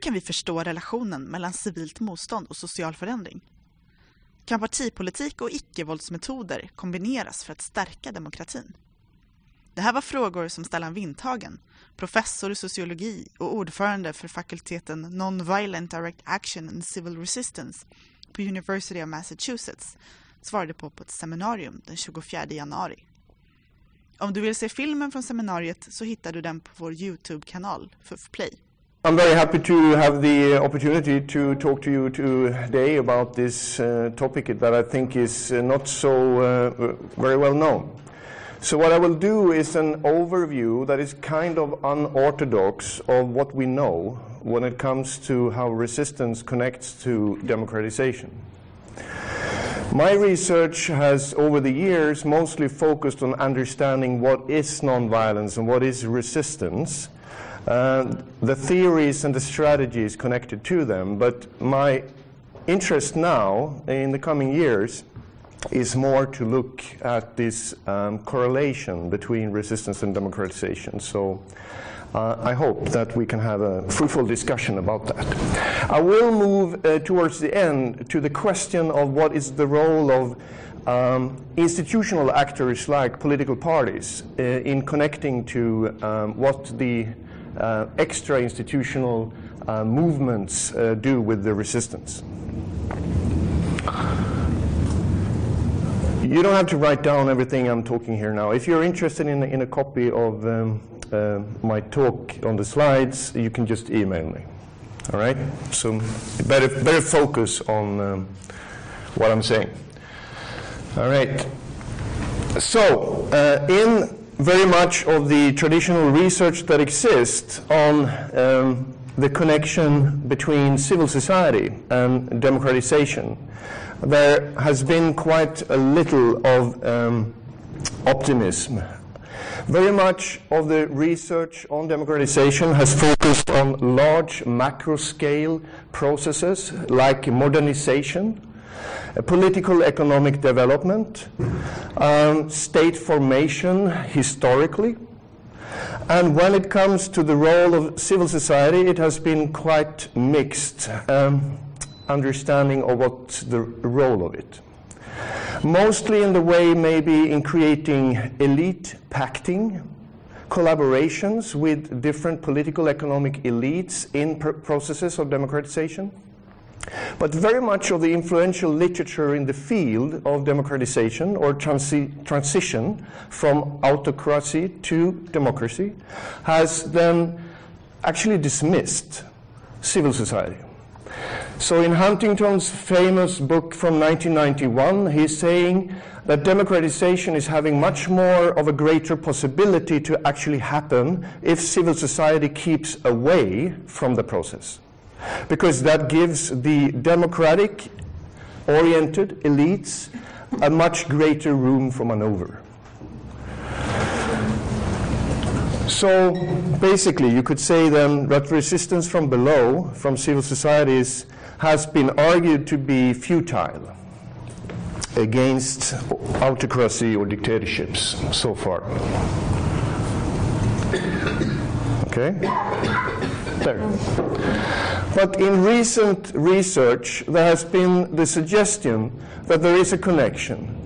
kan vi förstå relationen mellan civilt motstånd och social förändring? Kan partipolitik och icke-våldsmetoder kombineras för att stärka demokratin? Det här var frågor som Stellan Windhagen, professor i sociologi och ordförande för fakulteten Non-Violent Direct Action and Civil Resistance på University of Massachusetts, svarade på på ett seminarium den 24 januari. Om du vill se filmen från seminariet så hittar du den på vår Youtube-kanal, FUF Play. I'm very happy to have the opportunity to talk to you today about this uh, topic that I think is uh, not so uh, very well known. So what I will do is an overview that is kind of unorthodox of what we know when it comes to how resistance connects to democratization. My research has, over the years, mostly focused on understanding what is nonviolence and what is resistance, the theories and the strategies connected to them. But my interest now, in the coming years, is more to look at this um, correlation between resistance and democratization. So uh, I hope that we can have a fruitful discussion about that. I will move uh, towards the end to the question of what is the role of um, institutional actors like political parties uh, in connecting to um, what the uh, extra institutional uh, movements uh, do with the resistance. You don't have to write down everything I'm talking here now. If you're interested in, in a copy of um, uh, my talk on the slides, you can just email me. All right? So better, better focus on um, what I'm saying. All right. So, uh, in very much of the traditional research that exists on um, the connection between civil society and democratization, there has been quite a little of um, optimism. Very much of the research on democratization has focused on large macro scale processes like modernization, political economic development, um, state formation historically. And when it comes to the role of civil society, it has been quite mixed um, understanding of what the role of it mostly in the way maybe in creating elite pacting, collaborations with different political economic elites in pr processes of democratization. But very much of the influential literature in the field of democratization or transi transition from autocracy to democracy has then actually dismissed civil society. So in Huntington's famous book from 1991, he's saying that democratization is having much more of a greater possibility to actually happen if civil society keeps away from the process. Because that gives the democratic oriented elites a much greater room for maneuver. So basically, you could say then that resistance from below, from civil societies, has been argued to be futile against autocracy or dictatorships so far. Okay? There. But in recent research, there has been the suggestion that there is a connection.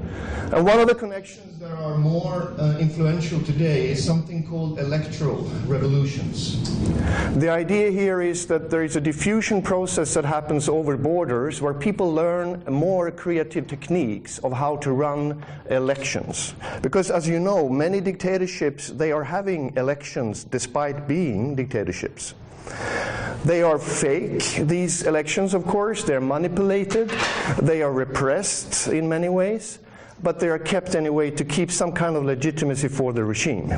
And one of the connections that are more uh, influential today is something called electoral revolutions. The idea here is that there is a diffusion process that happens over borders where people learn more creative techniques of how to run elections. Because as you know, many dictatorships, they are having elections despite being dictatorships. They are fake, these elections, of course. They're manipulated. They are repressed in many ways but they are kept anyway to keep some kind of legitimacy for the regime.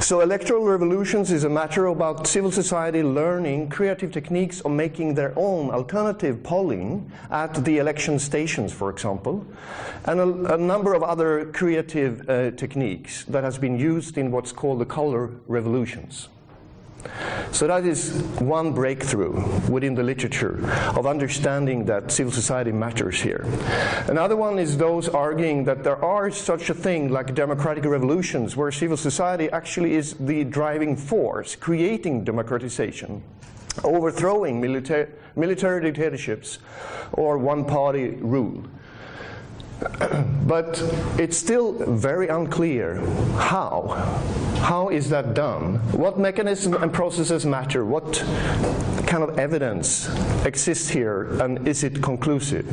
So electoral revolutions is a matter about civil society learning creative techniques of making their own alternative polling at the election stations, for example, and a, a number of other creative uh, techniques that has been used in what's called the color revolutions. So that is one breakthrough within the literature of understanding that civil society matters here. Another one is those arguing that there are such a thing like democratic revolutions where civil society actually is the driving force creating democratization. overthrowing milita- military dictatorships or one party rule. but it's still very unclear how. How is that done? What mechanisms and processes matter? What kind of evidence exists here, and is it conclusive?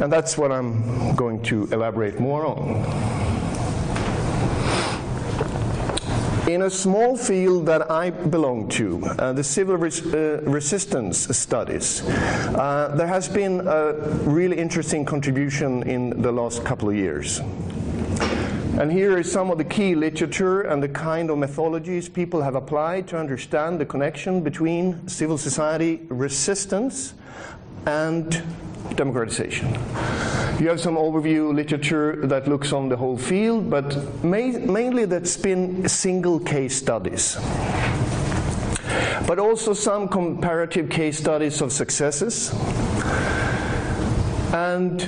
And that's what I'm going to elaborate more on. In a small field that I belong to, uh, the civil res- uh, resistance studies, uh, there has been a really interesting contribution in the last couple of years. And here is some of the key literature and the kind of methodologies people have applied to understand the connection between civil society resistance and democratization. You have some overview literature that looks on the whole field, but ma- mainly that's been single case studies. But also some comparative case studies of successes and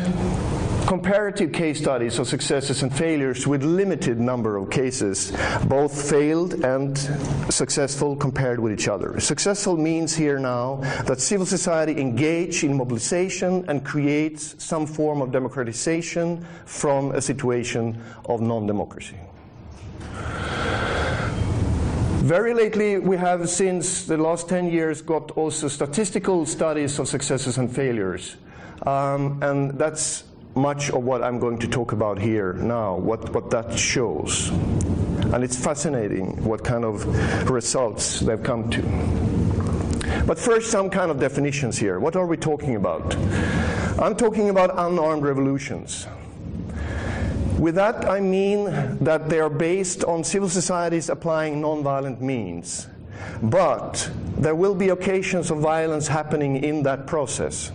comparative case studies of successes and failures with limited number of cases, both failed and successful compared with each other. Successful means here now that civil society engage in mobilization and creates some form of democratization from a situation of non-democracy. Very lately, we have, since the last 10 years, got also statistical studies of successes and failures. Um, and that's much of what I'm going to talk about here now, what, what that shows. And it's fascinating what kind of results they've come to. But first, some kind of definitions here. What are we talking about? I'm talking about unarmed revolutions. With that, I mean that they are based on civil societies applying nonviolent means. But there will be occasions of violence happening in that process.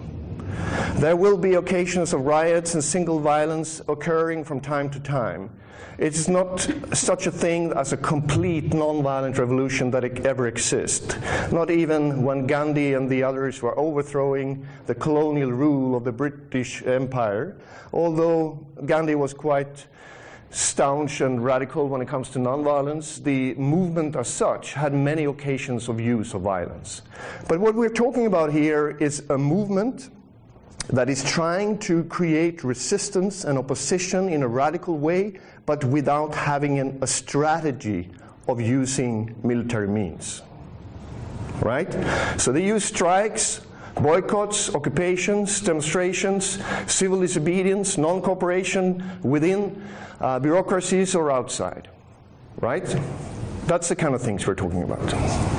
There will be occasions of riots and single violence occurring from time to time. It is not such a thing as a complete non-violent revolution that ever exists. Not even when Gandhi and the others were overthrowing the colonial rule of the British Empire, although Gandhi was quite staunch and radical when it comes to nonviolence, the movement as such had many occasions of use of violence. But what we're talking about here is a movement that is trying to create resistance and opposition in a radical way, but without having an, a strategy of using military means. Right? So they use strikes, boycotts, occupations, demonstrations, civil disobedience, non cooperation within uh, bureaucracies or outside. Right? That's the kind of things we're talking about.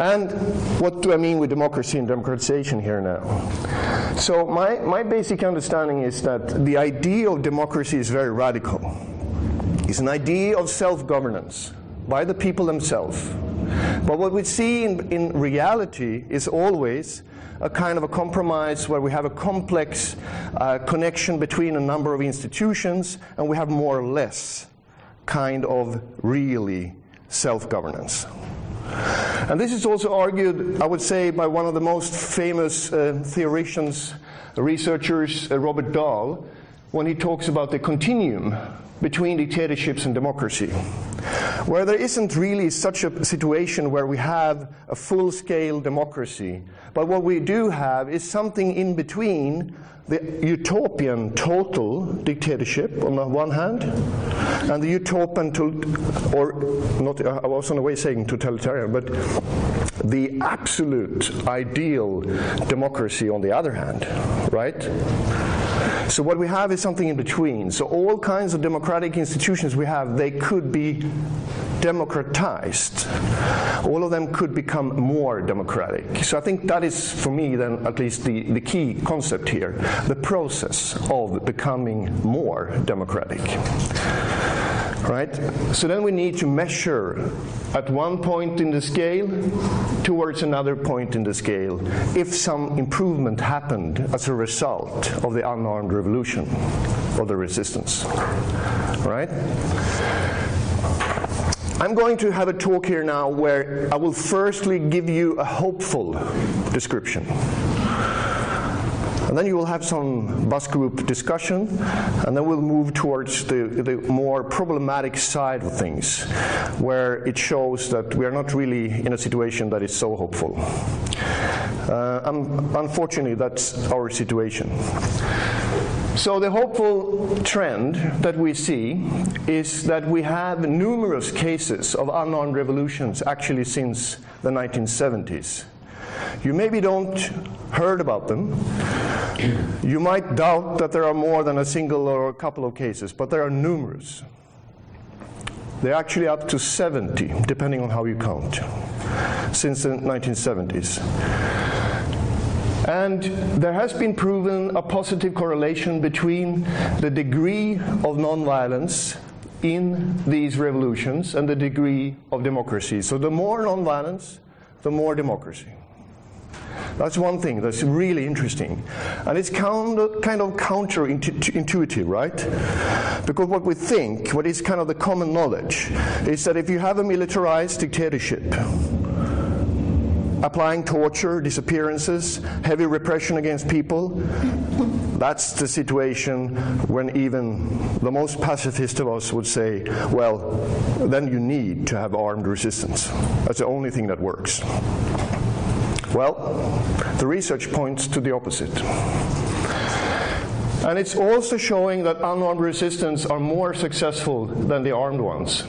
And what do I mean with democracy and democratization here now? So, my, my basic understanding is that the idea of democracy is very radical. It's an idea of self governance by the people themselves. But what we see in, in reality is always a kind of a compromise where we have a complex uh, connection between a number of institutions and we have more or less kind of really self governance. And this is also argued, I would say, by one of the most famous uh, researchers, uh, Robert Dahl, when he talks about the continuum between dictatorships and democracy, where there isn't really such a situation where we have a full scale democracy, but what we do have is something in between the utopian total dictatorship on the one hand, and the utopian, to, or not, I was on the way saying totalitarian, but the absolute ideal democracy on the other hand, right? So what we have is something in between. So all kinds of democratic institutions we have, they could be democratized. All of them could become more democratic. So I think that is, for me, then at least the, the key concept here the process of becoming more democratic. Right? So then we need to measure at one point in the scale towards another point in the scale if some improvement happened as a result of the unarmed revolution or the resistance. Right? I'm going to have a talk here now where I will firstly give you a hopeful description. And then you will have some bus group discussion, and then we'll move towards the, the more problematic side of things, where it shows that we are not really in a situation that is so hopeful. Uh, unfortunately, that's our situation. So the hopeful trend that we see is that we have numerous cases of unarmed revolutions actually since the 1970s. You maybe don't heard about them. You might doubt that there are more than a single or a couple of cases, but there are numerous. They're actually up to 70, depending on how you count, since the 1970s. And there has been proven a positive correlation between the degree of nonviolence in these revolutions and the degree of democracy. So the more nonviolence, the more democracy. That's one thing that's really interesting. And it's kind of, counterintuitive, right? Because what we think, what is kind of the common knowledge, is that if you have a militarized dictatorship, applying torture, disappearances, heavy repression against people. That's the situation when even the most pacifist of us would say, well, then you need to have armed resistance. That's the only thing that works. Well, the research points to the opposite. And it's also showing that unarmed resistance are more successful than the armed ones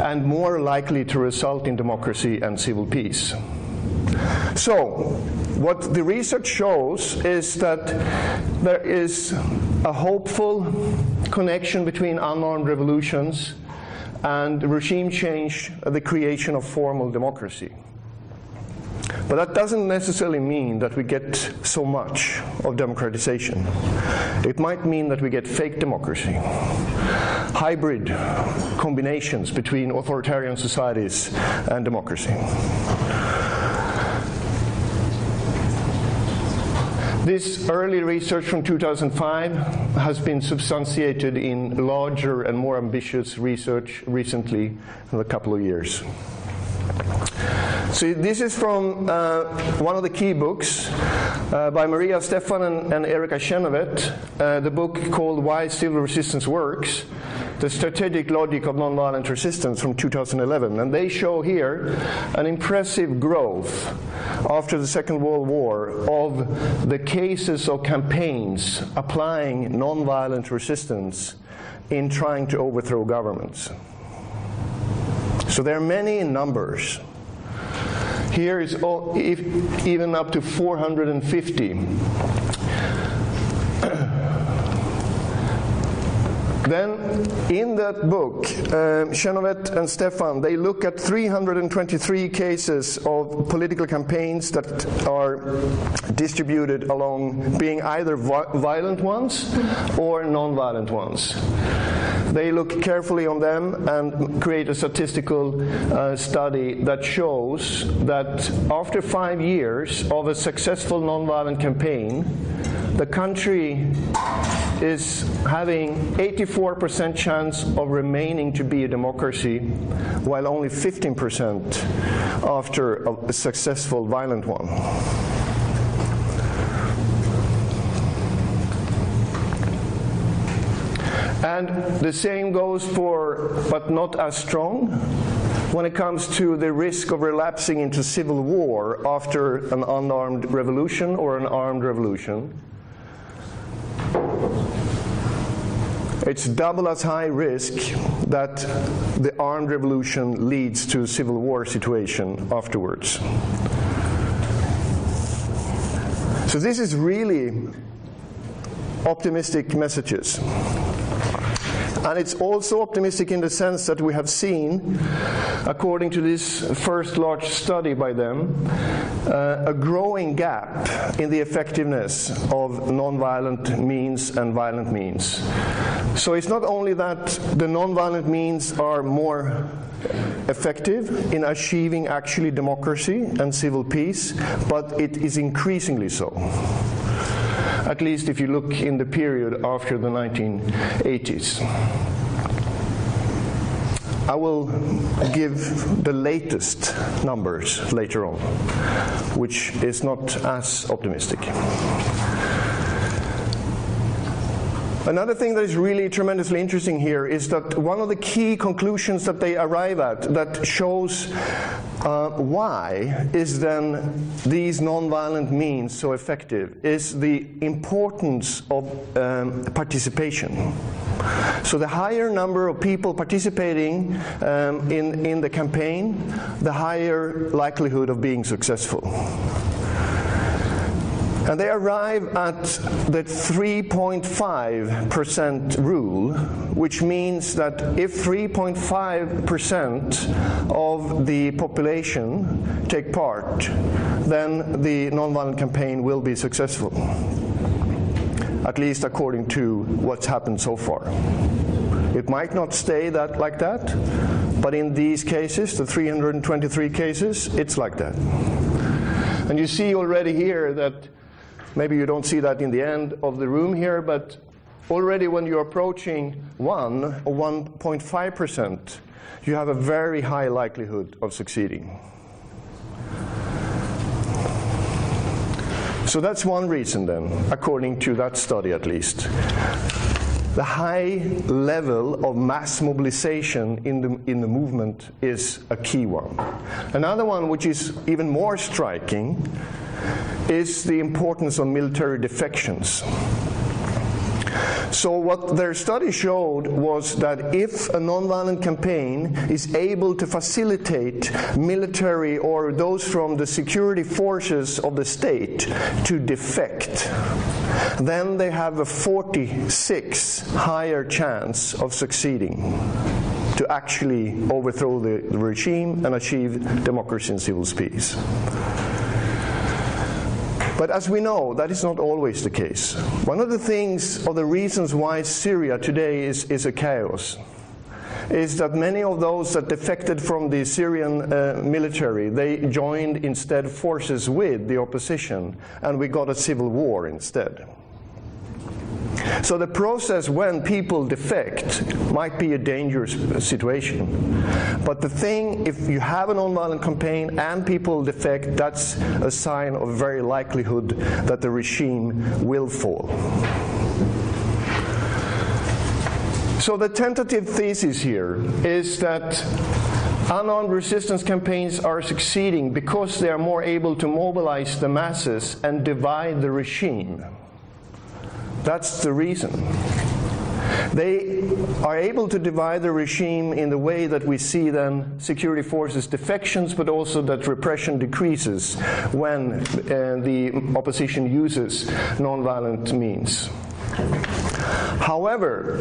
and more likely to result in democracy and civil peace. So, what the research shows is that there is a hopeful connection between unarmed revolutions and regime change, the creation of formal democracy. But that doesn't necessarily mean that we get so much of democratization. It might mean that we get fake democracy, hybrid combinations between authoritarian societies and democracy. This early research from 2005 has been substantiated in larger and more ambitious research recently in a couple of years. So this is from uh, one of the key books uh, by Maria Stephan and, and Erica Chenoweth, uh, the book called Why Civil Resistance Works, the strategic logic of nonviolent resistance from 2011. And they show here an impressive growth after the Second World War of the cases of campaigns applying nonviolent resistance in trying to overthrow governments. So there are many numbers. Here is all, if, even up to 450 Then, in that book, um, Chenoweth and Stephan, they look at 323 cases of political campaigns that are distributed along being either violent ones or non-violent ones. They look carefully on them and create a statistical uh, study that shows that after five years of a successful nonviolent campaign, the country is having 84% chance of remaining to be a democracy, while only 15% after a successful violent one. And the same goes for, but not as strong, when it comes to the risk of relapsing into civil war after an unarmed revolution or an armed revolution. It's double as high risk that the armed revolution leads to a civil war situation afterwards. So this is really optimistic messages. And it's also optimistic in the sense that we have seen, according to this first large study by them, uh, a growing gap in the effectiveness of nonviolent means and violent means. So it's not only that the nonviolent means are more effective in achieving actually democracy and civil peace, but it is increasingly so at least if you look in the period after the 1980s. I will give the latest numbers later on, which is not as optimistic. Another thing that is really tremendously interesting here is that one of the key conclusions that they arrive at that shows uh, why is then these nonviolent means so effective is the importance of um, participation. So the higher number of people participating um, in, in the campaign, the higher likelihood of being successful. And they arrive at the 3.5% rule, which means that if 3.5% of the population take part, then the nonviolent campaign will be successful, at least according to what's happened so far. It might not stay that like that, but in these cases, the 323 cases, it's like that. And you see already here that Maybe you don't see that in the end of the room here, but already when you're approaching 1 or 1.5%, you have a very high likelihood of succeeding. So that's one reason then, according to that study at least. The high level of mass mobilization in the, in the movement is a key one. Another one, which is even more striking, is the importance of military defections. So, what their study showed was that if a nonviolent campaign is able to facilitate military or those from the security forces of the state to defect, then they have a 46 higher chance of succeeding to actually overthrow the regime and achieve democracy and civil peace. But as we know, that is not always the case. One of the things, or the reasons why Syria today is, is a chaos, is that many of those that defected from the Syrian uh, military, they joined instead forces with the opposition, and we got a civil war instead. So the process when people defect might be a dangerous situation. But the thing, if you have a nonviolent campaign and people defect, that's a sign of very likelihood that the regime will fall. So the tentative thesis here is that Unarmed resistance campaigns are succeeding because they are more able to mobilize the masses and divide the regime. That's the reason. They are able to divide the regime in the way that we see then security forces defections, but also that repression decreases when uh, the opposition uses nonviolent means. However,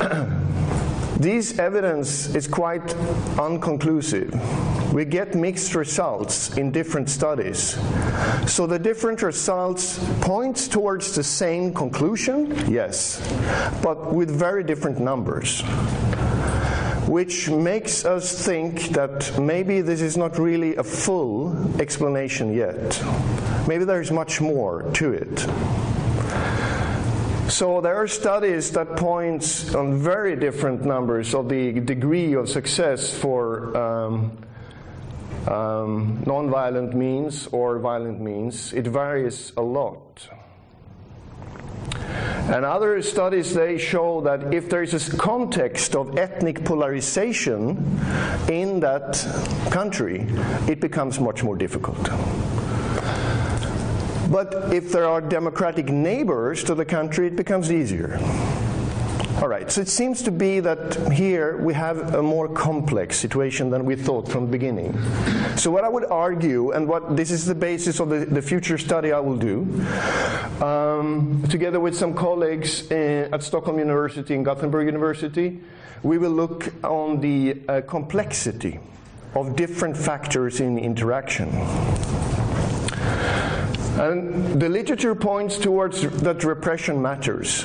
this evidence is quite unconclusive. We get mixed results in different studies. So the different results points towards the same conclusion, yes, but with very different numbers. Which makes us think that maybe this is not really a full explanation yet. Maybe there is much more to it. So there are studies that points on very different numbers of the degree of success for um, um, nonviolent means or violent means. It varies a lot. And other studies they show that if there is a context of ethnic polarization in that country, it becomes much more difficult. But if there are democratic neighbors to the country, it becomes easier. All right, so it seems to be that here we have a more complex situation than we thought from the beginning. So, what I would argue, and what this is the basis of the, the future study I will do, um, together with some colleagues in, at Stockholm University and Gothenburg University, we will look on the uh, complexity of different factors in interaction. And the literature points towards that repression matters.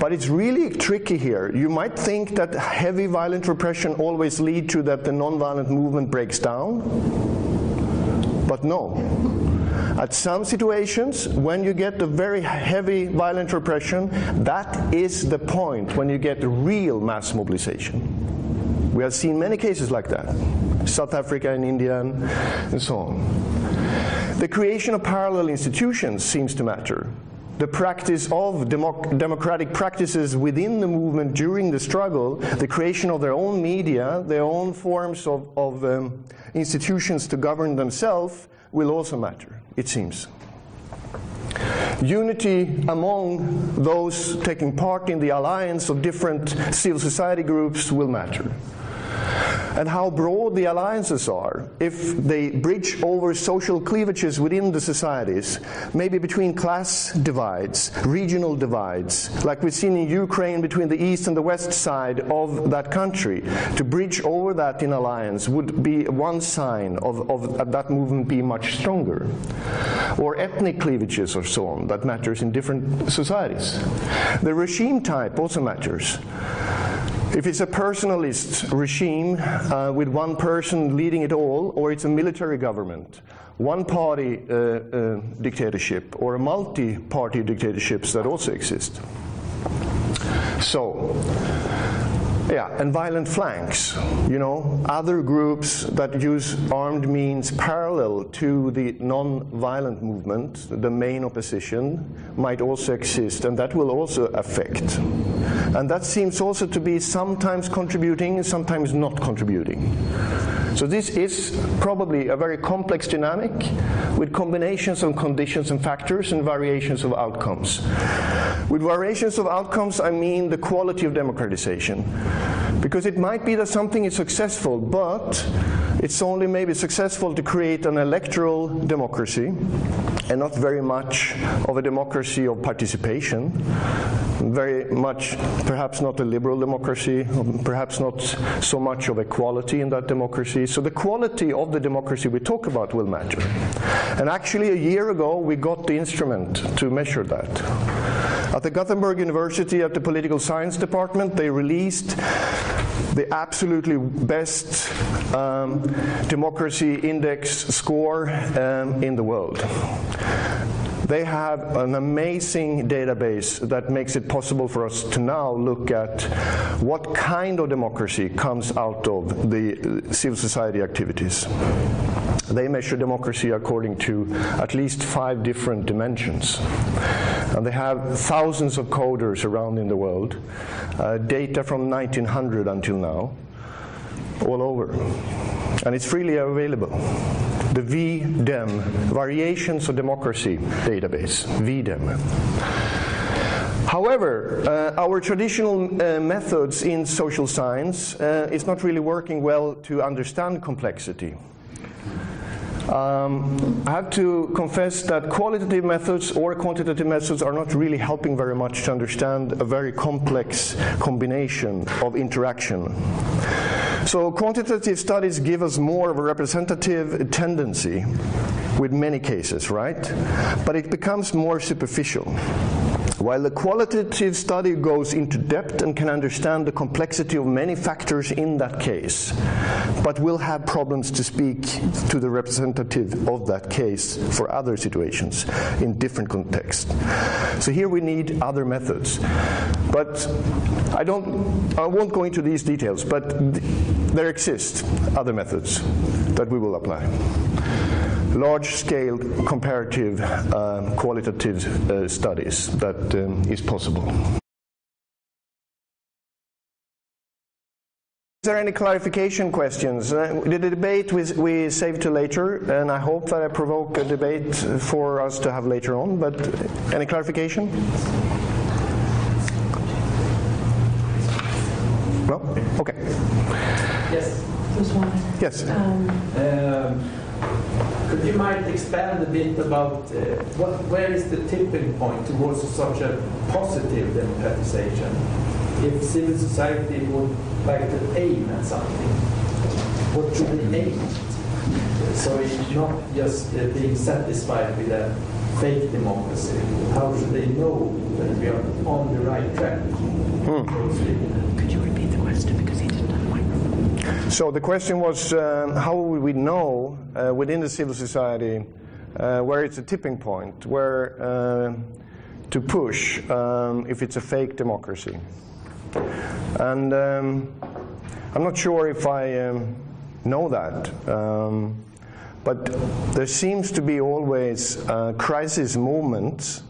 But it's really tricky here. You might think that heavy violent repression always lead to that the nonviolent movement breaks down. But no. At some situations, when you get the very heavy violent repression, that is the point when you get real mass mobilization. We have seen many cases like that. South Africa and India and so on. The creation of parallel institutions seems to matter. the practice of democ- democratic practices within the movement during the struggle, the creation of their own media, their own forms of, of um, institutions to govern themselves, will also matter, it seems. Unity among those taking part in the alliance of different civil society groups will matter and how broad the alliances are if they bridge over social cleavages within the societies, maybe between class divides, regional divides, like we've seen in Ukraine between the east and the west side of that country. To bridge over that in alliance would be one sign of, of that movement being much stronger. Or ethnic cleavages or so on, that matters in different societies. The regime type also matters. If it's a personalist regime uh, with one person leading it all, or it's a military government, one party uh, uh, dictatorship, or a multi party dictatorships that also exist. So, yeah, and violent flanks. You know, other groups that use armed means parallel to the non-violent movement, the main opposition, might also exist, and that will also affect. And that seems also to be sometimes contributing sometimes not contributing. So this is probably a very complex dynamic with combinations of conditions and factors and variations of outcomes. With variations of outcomes, I mean the quality of democratization. Because it might be that something is successful, but it's only maybe successful to create an electoral democracy and not very much of a democracy of participation. Very much, perhaps not a liberal democracy, perhaps not so much of equality in that democracy. So the quality of the democracy we talk about will matter. And actually, a year ago, we got the instrument to measure that. At the Gothenburg University, at the Political Science Department, they released the absolutely best um, democracy index score um, in the world. They have an amazing database that makes it possible for us to now look at what kind of democracy comes out of the civil society activities. They measure democracy according to at least five different dimensions. And they have thousands of coders around in the world, uh, data from 1900 until now, all over. And it's freely available the VDEM, Variations of Democracy database, VDEM. However, uh, our traditional uh, methods in social science uh, is not really working well to understand complexity. Um, I have to confess that qualitative methods or quantitative methods are not really helping very much to understand a very complex combination of interaction. So quantitative studies give us more of a representative tendency with many cases, right? But it becomes more superficial. While the qualitative study goes into depth and can understand the complexity of many factors in that case, but will have problems to speak to the representative of that case for other situations in different contexts. So here we need other methods. But I don't I won't go into these details, but th there exist other methods that we will apply large-scale comparative um, qualitative uh, studies that um, is possible. Is there any clarification questions? Uh, the debate we, we save to later, and I hope that I provoke a debate for us to have later on, but any clarification? No? Okay. Yes. Just one. Yes. Um, Um, Could you might expand a bit about uh, what, where is the tipping point towards such a positive democratization? If civil society would like to aim at something, what should they aim at? So it's not just uh, being satisfied with a fake democracy. How should they know that we are on the right track? Could you repeat the question because he didn't have a microphone? So the question was, um, how will we know uh, within the civil society uh, where it's a tipping point, where uh, to push um, if it's a fake democracy? And um, I'm not sure if I um, know that. Um, but there seems to be always uh, crisis moments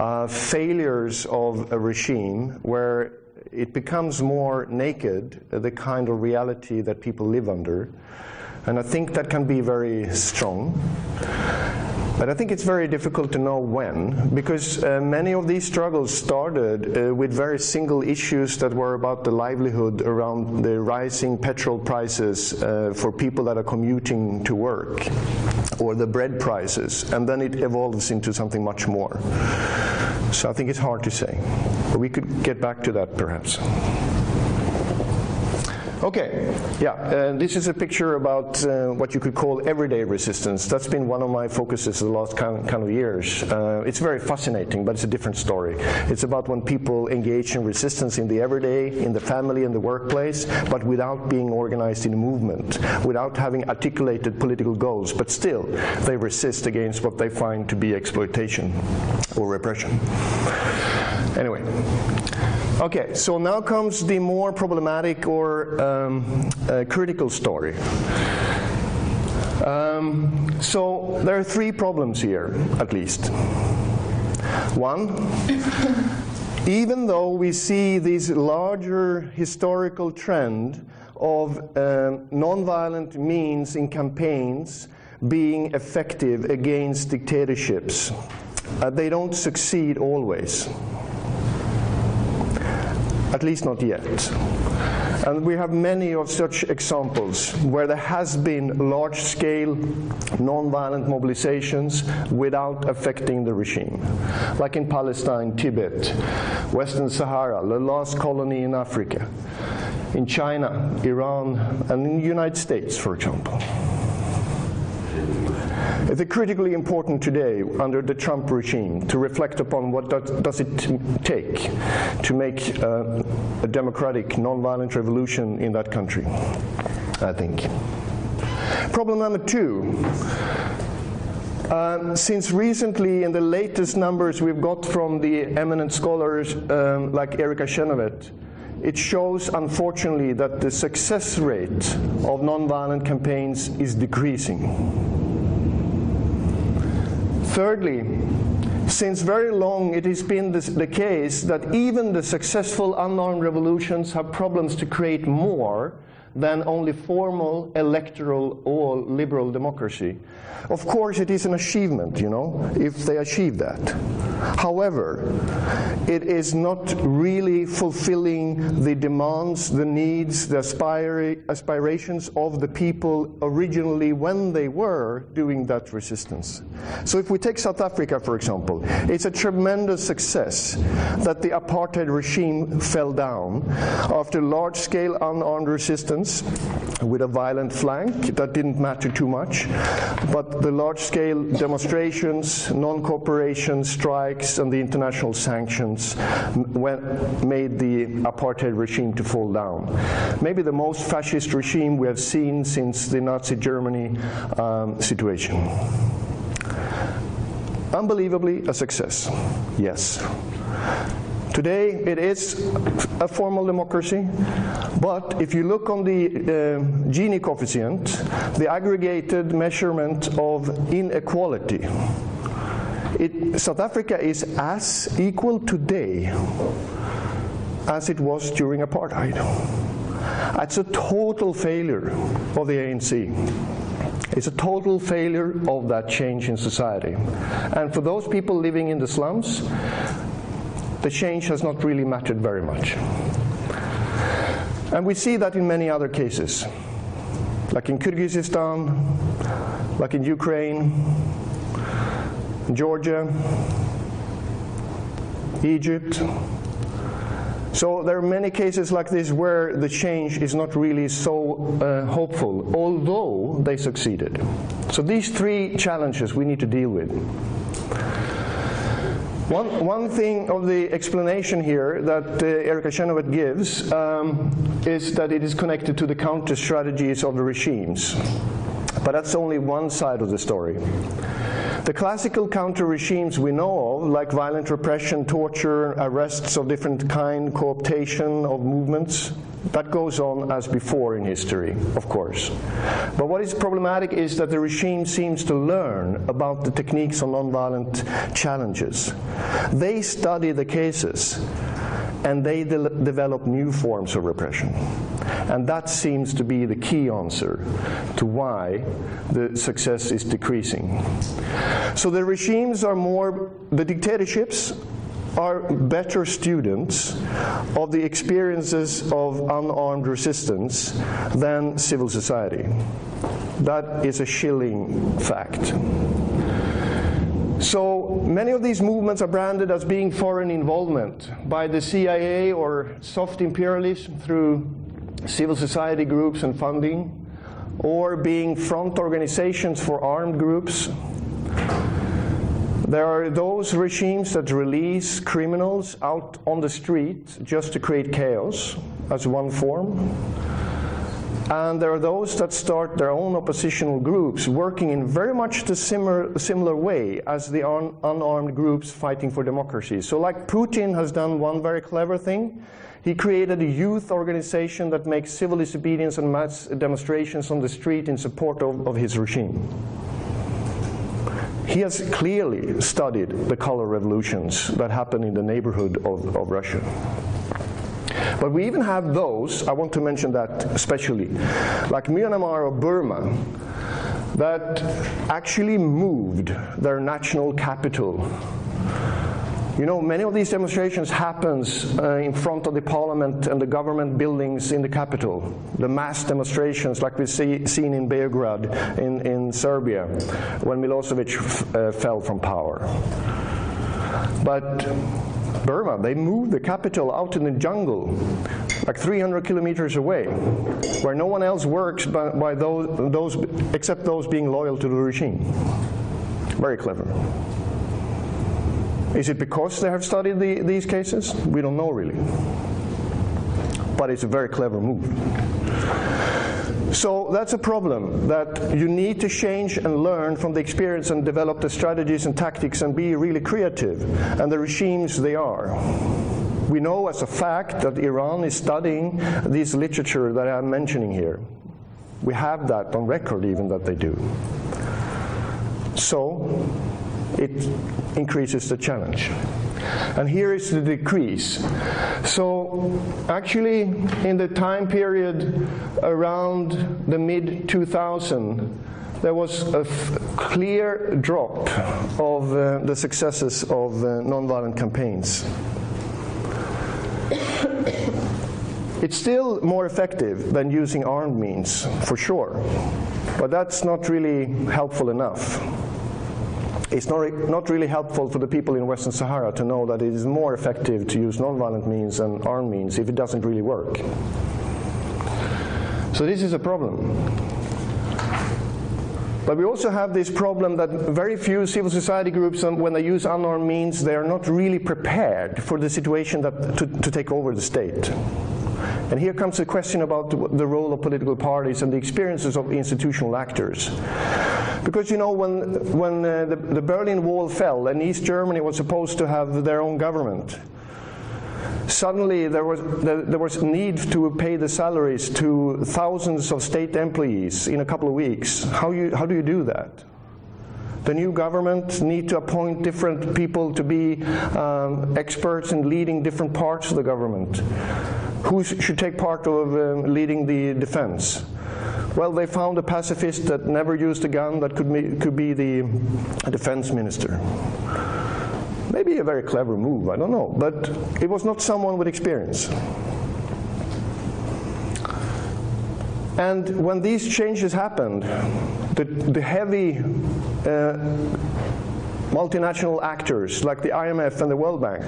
uh, failures of a regime where it becomes more naked, uh, the kind of reality that people live under. And I think that can be very strong. But I think it's very difficult to know when, because uh, many of these struggles started uh, with very single issues that were about the livelihood around the rising petrol prices uh, for people that are commuting to work, or the bread prices, and then it evolves into something much more. So I think it's hard to say. But we could get back to that perhaps. Okay, yeah, uh, this is a picture about uh, what you could call everyday resistance. That's been one of my focuses the last kind, kind of years. Uh, it's very fascinating, but it's a different story. It's about when people engage in resistance in the everyday, in the family, in the workplace, but without being organized in a movement, without having articulated political goals, but still they resist against what they find to be exploitation or repression. Anyway. Okay, so now comes the more problematic or um, uh, critical story. Um, so there are three problems here, at least. One, even though we see this larger historical trend of um, nonviolent means in campaigns being effective against dictatorships, uh, they don't succeed always at least not yet. And we have many of such examples where there has been large-scale non-violent mobilizations without affecting the regime. Like in Palestine, Tibet, Western Sahara, the last colony in Africa, in China, Iran, and in the United States, for example. It's critically important today under the Trump regime to reflect upon what does, it take to make uh, a democratic, nonviolent revolution in that country, I think. Problem number two. Um, since recently, in the latest numbers we've got from the eminent scholars um, like Erica Chenoweth, it shows, unfortunately, that the success rate of nonviolent campaigns is decreasing. Thirdly, since very long it has been this, the case that even the successful unarmed revolutions have problems to create more than only formal electoral or liberal democracy. Of course, it is an achievement, you know, if they achieve that. However, it is not really fulfilling the demands, the needs, the aspira aspirations of the people originally when they were doing that resistance. So if we take South Africa, for example, it's a tremendous success that the apartheid regime fell down after large-scale unarmed resistance with a violent flank. That didn't matter too much. But the large scale demonstrations, non cooperation, strikes, and the international sanctions made the apartheid regime to fall down. Maybe the most fascist regime we have seen since the Nazi Germany um, situation. Unbelievably, a success. Yes. Today it is a formal democracy, but if you look on the uh, Gini coefficient, the aggregated measurement of inequality, it, South Africa is as equal today as it was during apartheid. It's a total failure of the ANC. It's a total failure of that change in society. And for those people living in the slums, the change has not really mattered very much. And we see that in many other cases, like in Kyrgyzstan, like in Ukraine, Georgia, Egypt. So there are many cases like this where the change is not really so uh, hopeful, although they succeeded. So these three challenges we need to deal with. One, one thing of the explanation here that uh, Chenoweth gives um, is that it is connected to the counter strategies of the regimes. But that's only one side of the story. The classical counter regimes we know of, like violent repression, torture, arrests of different kind, cooptation of movements, that goes on as before in history, of course. But what is problematic is that the regime seems to learn about the techniques of nonviolent challenges. They study the cases and they de- develop new forms of repression. And that seems to be the key answer to why the success is decreasing. So the regimes are more, the dictatorships are better students of the experiences of unarmed resistance than civil society. That is a chilling fact. So many of these movements are branded as being foreign involvement by the CIA or soft imperialism through civil society groups and funding, or being front organizations for armed groups. There are those regimes that release criminals out on the street just to create chaos as one form. And there are those that start their own oppositional groups working in very much the similar, similar way as the un, unarmed groups fighting for democracy. So, like Putin has done one very clever thing, he created a youth organization that makes civil disobedience and mass demonstrations on the street in support of, of his regime. He has clearly studied the color revolutions that happened in the neighborhood of, of Russia. But we even have those, I want to mention that especially, like Myanmar or Burma, that actually moved their national capital. You know, many of these demonstrations happens uh, in front of the parliament and the government buildings in the capital. The mass demonstrations like we've see, seen in Belgrade in, in Serbia when Milosevic uh, fell from power. But Burma, they moved the capital out in the jungle, like 300 kilometers away, where no one else works by, by those, those, except those being loyal to the regime. Very clever. Is it because they have studied the, these cases? We don't know really. But it's a very clever move. So that's a problem that you need to change and learn from the experience and develop the strategies and tactics and be really creative. And the regimes they are. We know as a fact that Iran is studying this literature that I'm mentioning here. We have that on record, even that they do. So it increases the challenge. And here is the decrease. So, actually, in the time period around the mid 2000, there was a clear drop of uh, the successes of uh, nonviolent campaigns. It's still more effective than using armed means, for sure, but that's not really helpful enough. It's not, not really helpful for the people in Western Sahara to know that it is more effective to use nonviolent means than armed means if it doesn't really work. So this is a problem. But we also have this problem that very few civil society groups, um, when they use unarmed means, they are not really prepared for the situation that, to, to take over the state. And here comes the question about the role of political parties and the experiences of institutional actors. Because you know, when, when uh, the, the Berlin Wall fell and East Germany was supposed to have their own government, suddenly there was, there, was need to pay the salaries to thousands of state employees in a couple of weeks. How, you, how do you do that? The new government need to appoint different people to be um, experts in leading different parts of the government. Who should take part of um, leading the defense? Well, they found a pacifist that never used a gun that could be, could be the defense minister. Maybe a very clever move, I don't know, but it was not someone with experience. And when these changes happened, the, the heavy uh, multinational actors like the IMF and the World Bank,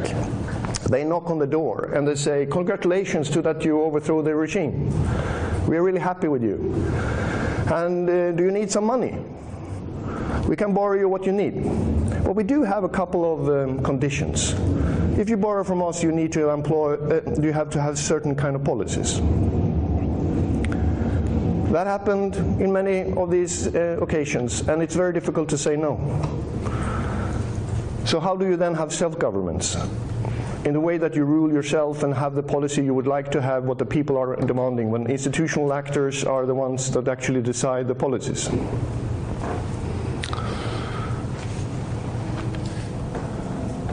they knock on the door and they say, Congratulations to that you overthrow the regime. We're really happy with you. And uh, do you need some money? We can borrow you what you need. But we do have a couple of um, conditions. If you borrow from us, you need to employ, uh, you have to have certain kind of policies. That happened in many of these uh, occasions, and it's very difficult to say no. So, how do you then have self governments? In the way that you rule yourself and have the policy you would like to have, what the people are demanding, when institutional actors are the ones that actually decide the policies.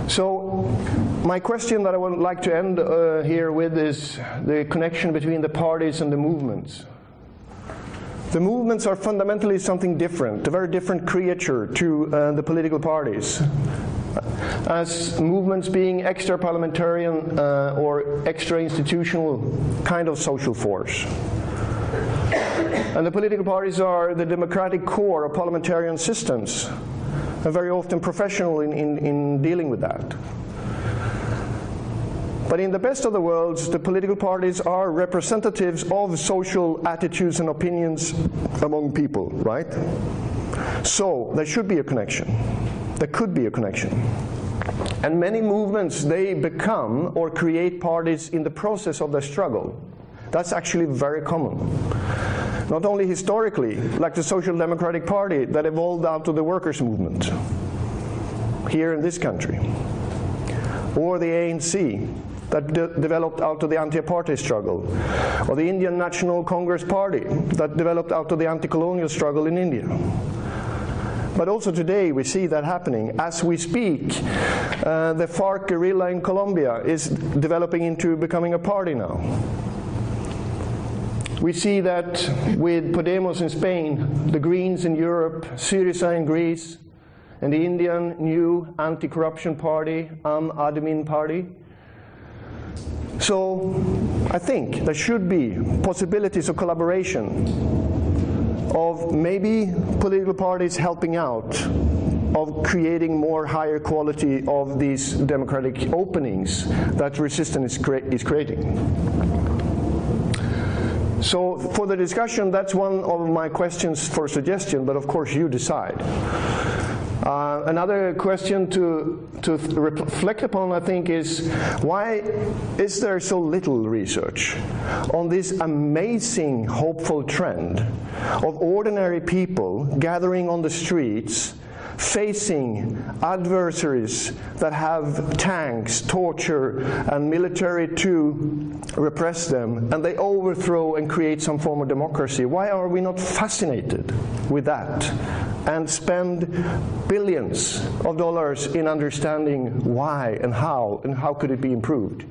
So, my question that I would like to end uh, here with is the connection between the parties and the movements. The movements are fundamentally something different, a very different creature to uh, the political parties. As movements being extra parliamentarian uh, or extra institutional kind of social force. And the political parties are the democratic core of parliamentarian systems and very often professional in, in, in dealing with that. But in the best of the worlds, the political parties are representatives of social attitudes and opinions among people, right? So there should be a connection. There could be a connection. And many movements, they become or create parties in the process of their struggle. That's actually very common not only historically, like the Social Democratic Party that evolved out of the workers' movement here in this country, or the ANC that de developed out of the anti-apartheid struggle, or the Indian National Congress Party that developed out of the anti-colonial struggle in India. But also today we see that happening. As we speak, uh, the FARC guerrilla in Colombia is developing into becoming a party now. We see that with Podemos in Spain, the Greens in Europe, Syriza in Greece, and the Indian new anti corruption party, Aam Aadmi Party. So I think there should be possibilities of collaboration, of maybe political parties helping out, of creating more higher quality of these democratic openings that resistance is, cre is creating. So for the discussion, that's one of my questions for suggestion, but of course you decide. Uh, another question to, to reflect upon, I think, is why is there so little research on this amazing, hopeful trend of ordinary people gathering on the streets facing adversaries that have tanks, torture, and military to repress them, and they overthrow and create some form of democracy. Why are we not fascinated with that and spend billions of dollars in understanding why and how and how could it be improved?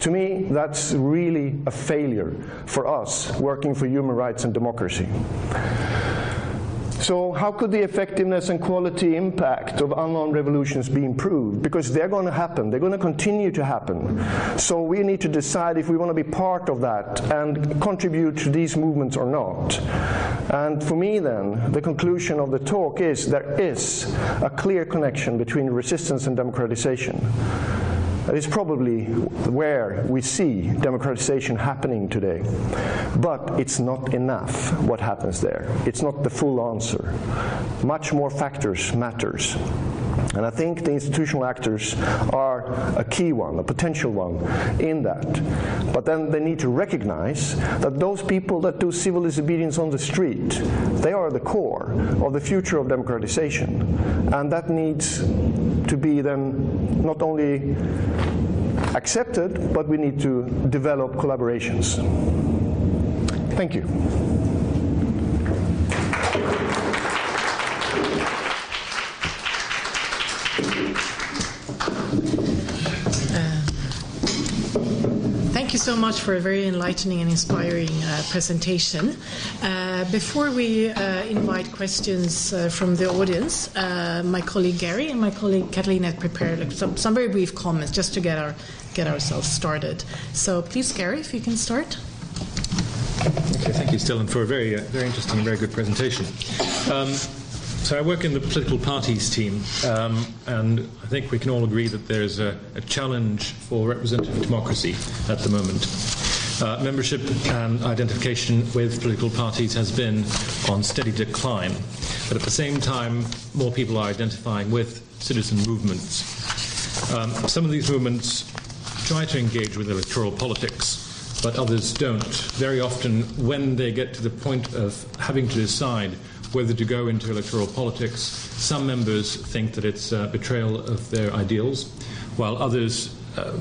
To me, that's really a failure for us working for human rights and democracy. So, how could the effectiveness and quality impact of unknown revolutions be improved? Because they're going to happen, they're going to continue to happen. So, we need to decide if we want to be part of that and contribute to these movements or not. And for me, then, the conclusion of the talk is there is a clear connection between resistance and democratization. That is probably where we see democratization happening today. But it's not enough what happens there. It's not the full answer. Much more factors matters. And I think the institutional actors are a key one, a potential one in that. But then they need to recognize that those people that do civil disobedience on the street, they are the core of the future of democratization. And that needs to be then not only accepted, but we need to develop collaborations. Thank you. So much for a very enlightening and inspiring uh, presentation. Uh, before we uh, invite questions uh, from the audience, uh, my colleague Gary and my colleague Katalin have prepared some, some, very brief comments just to get, our, get ourselves started. So please, Gary, if you can start. Okay, thank you, Stellan, for a very, uh, very interesting and very good presentation. Um, so I work in the political parties team, um, and I think we can all agree that there's a, a challenge for representative democracy at the moment. Uh, membership and identification with political parties has been on steady decline, but at the same time, more people are identifying with citizen movements. Um, some of these movements try to engage with electoral politics, but others don't. Very often, when they get to the point of having to decide whether to go into electoral politics. Some members think that it's a betrayal of their ideals, while others uh,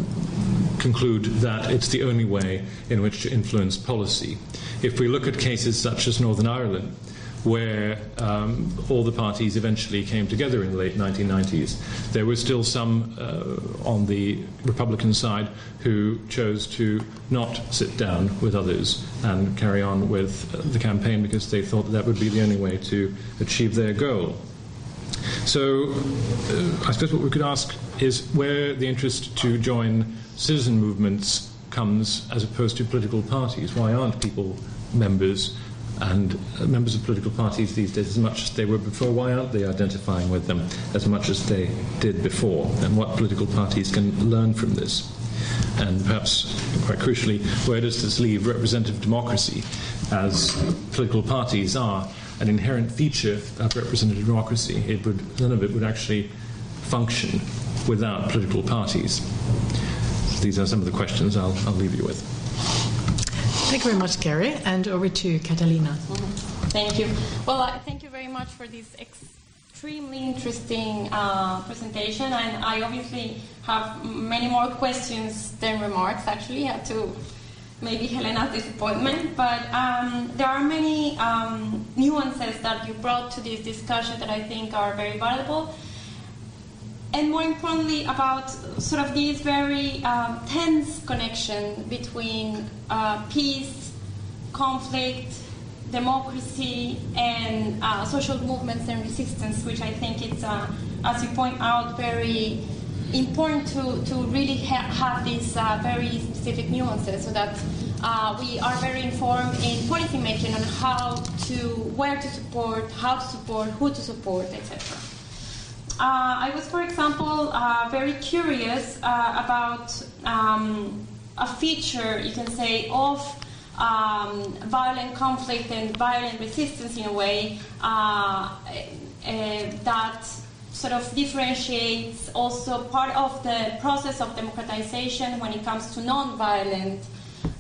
conclude that it's the only way in which to influence policy. If we look at cases such as Northern Ireland, where um, all the parties eventually came together in the late 1990s. There were still some uh, on the Republican side who chose to not sit down with others and carry on with the campaign because they thought that, that would be the only way to achieve their goal. So, uh, I suppose what we could ask is where the interest to join citizen movements comes as opposed to political parties. Why aren't people members and uh, members of political parties these days, as much as they were before, why aren't they identifying with them as much as they did before? And what political parties can learn from this? And perhaps, quite crucially, where does this leave representative democracy, as political parties are an inherent feature of representative democracy? It would, none of it would actually function without political parties. So these are some of the questions I'll, I'll leave you with. Thank you very much, Gary. And over to Catalina. Thank you. Well, thank you very much for this extremely interesting uh, presentation. And I obviously have many more questions than remarks, actually, to maybe Helena's disappointment. But um, there are many um, nuances that you brought to this discussion that I think are very valuable and more importantly about sort of this very um, tense connection between uh, peace, conflict, democracy, and uh, social movements and resistance, which I think it's, uh, as you point out, very important to, to really ha- have these uh, very specific nuances so that uh, we are very informed in policy making on how to, where to support, how to support, who to support, etc. Uh, I was, for example, uh, very curious uh, about um, a feature, you can say, of um, violent conflict and violent resistance in a way uh, uh, that sort of differentiates also part of the process of democratization when it comes to non-violent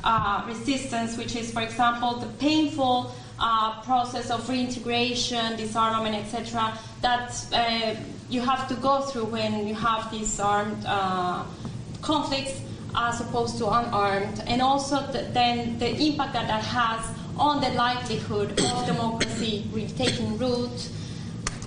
uh, resistance, which is, for example, the painful uh, process of reintegration, disarmament, etc., that uh, you have to go through when you have these armed uh, conflicts as opposed to unarmed, and also the, then the impact that that has on the likelihood of democracy taking root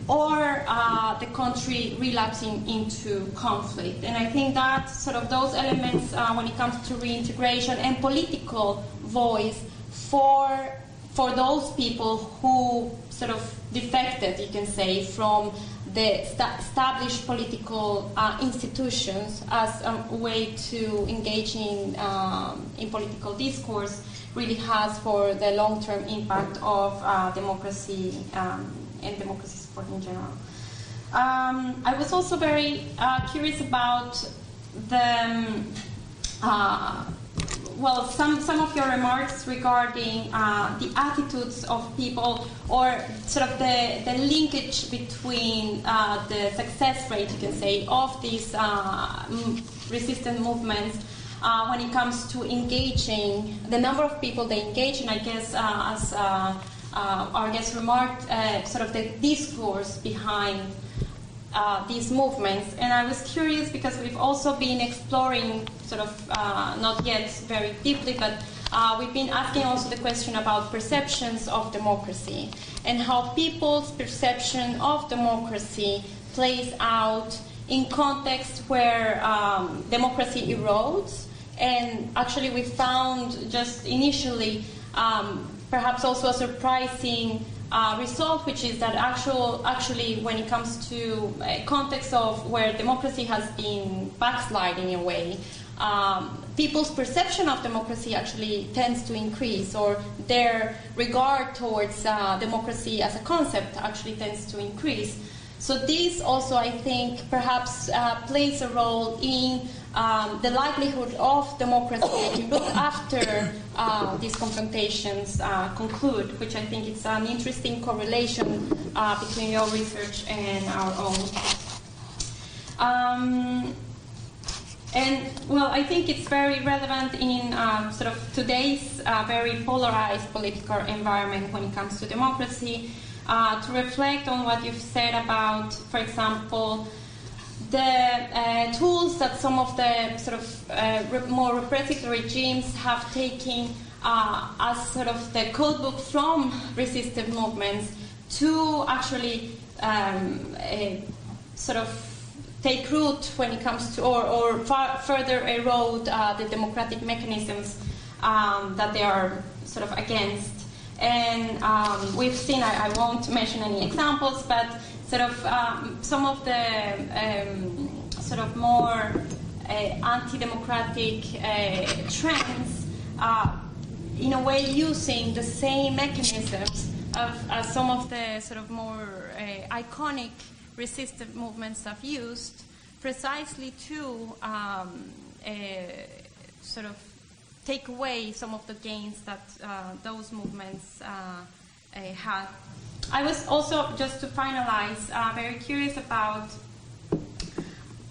or uh, the country relapsing into conflict. And I think that sort of those elements, uh, when it comes to reintegration and political voice for for those people who sort of defected, you can say, from the st- established political uh, institutions as a way to engage in, um, in political discourse really has for the long-term impact of uh, democracy um, and democracy support in general. Um, I was also very uh, curious about the um, uh, well, some, some of your remarks regarding uh, the attitudes of people or sort of the, the linkage between uh, the success rate, you can say, of these uh, resistant movements uh, when it comes to engaging, the number of people they engage, and I guess uh, as uh, our guest remarked, sort of the discourse behind uh, these movements. And I was curious because we've also been exploring, sort of uh, not yet very deeply, but uh, we've been asking also the question about perceptions of democracy and how people's perception of democracy plays out in contexts where um, democracy erodes. And actually, we found just initially um, perhaps also a surprising uh, result, which is that actual, actually, when it comes to a context of where democracy has been backsliding in a way, um, people's perception of democracy actually tends to increase, or their regard towards uh, democracy as a concept actually tends to increase. So this also, I think, perhaps uh, plays a role in um, the likelihood of democracy root after uh, these confrontations uh, conclude, which I think is an interesting correlation uh, between your research and our own. Um, and well, I think it's very relevant in uh, sort of today's uh, very polarized political environment when it comes to democracy. Uh, to reflect on what you've said about, for example, the uh, tools that some of the sort of uh, re- more repressive regimes have taken uh, as sort of the codebook from resistive movements to actually um, sort of take root when it comes to, or, or far, further erode uh, the democratic mechanisms um, that they are sort of against. And um, we've seen, I, I, won't mention any examples, but sort of um, some of the um, sort of more uh, anti-democratic uh, trends are in a way using the same mechanisms of uh, some of the sort of more uh, iconic resistant movements have used precisely to um, uh, sort of take away some of the gains that uh, those movements uh, uh, had. I was also, just to finalize, uh, very curious about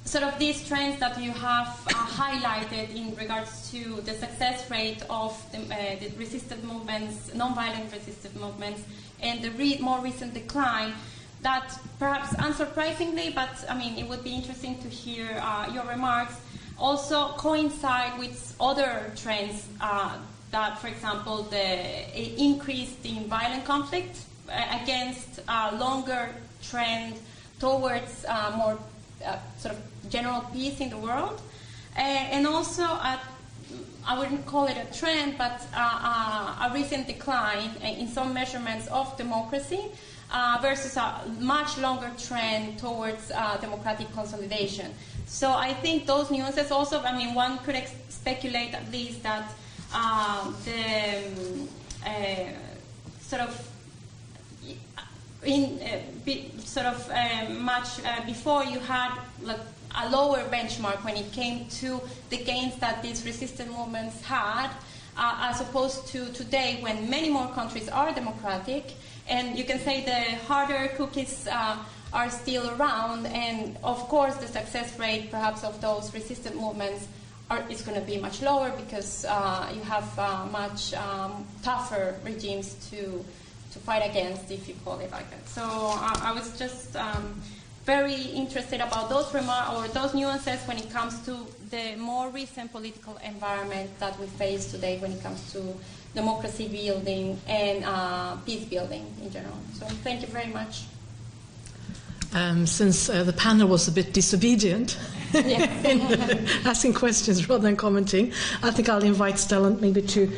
sort of these trends that you have uh, highlighted in regards to the success rate of the, uh, the resistant movements, non-violent resistant movements, and the re- more recent decline. That perhaps unsurprisingly, but I mean, it would be interesting to hear your remarks also coincide with other trends uh, that, for example, the increase in violent conflict uh, against a longer trend towards uh, more uh, sort of general peace in the world, uh, and also a, I wouldn't call it a trend, but uh, a recent decline in some measurements of democracy. Uh, versus a much longer trend towards uh, democratic consolidation. So I think those nuances also, I mean, one could ex- speculate at least that uh, the um, uh, sort of in uh, be, sort of uh, much uh, before you had like a lower benchmark when it came to the gains that these resistance movements had, uh, as opposed to today when many more countries are democratic, and you can say the harder cookies are still around, and of course, the success rate perhaps of those resistant movements are, is going to be much lower because uh, you have uh, much um, tougher regimes to to fight against, if you call it like that. So uh, I was just um, very interested about those remarks or those nuances when it comes to the more recent political environment that we face today when it comes to democracy building and uh, peace building in general. So thank you very much. Um, since uh, the panel was a bit disobedient in asking questions rather than commenting, I think I'll invite Stellan maybe to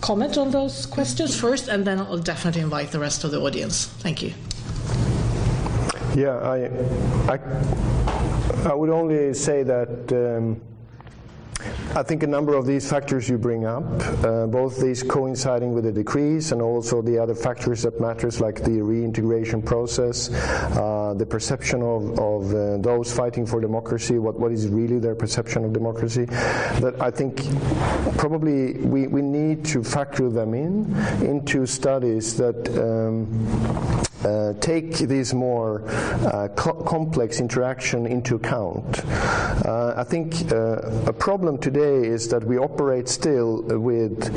comment on those questions first, and then I'll definitely invite the rest of the audience. Thank you. Yeah, I, I, I would only say that. Um, I think a number of these factors you bring up, uh, both these coinciding with the decrease and also the other factors that matters like the reintegration process, uh, the perception of, of uh, those fighting for democracy, what, what is really their perception of democracy, that I think probably we, we need to factor them in into studies that um, uh, take this more uh, co- complex interaction into account. Uh, I think uh, a problem today is that we operate still with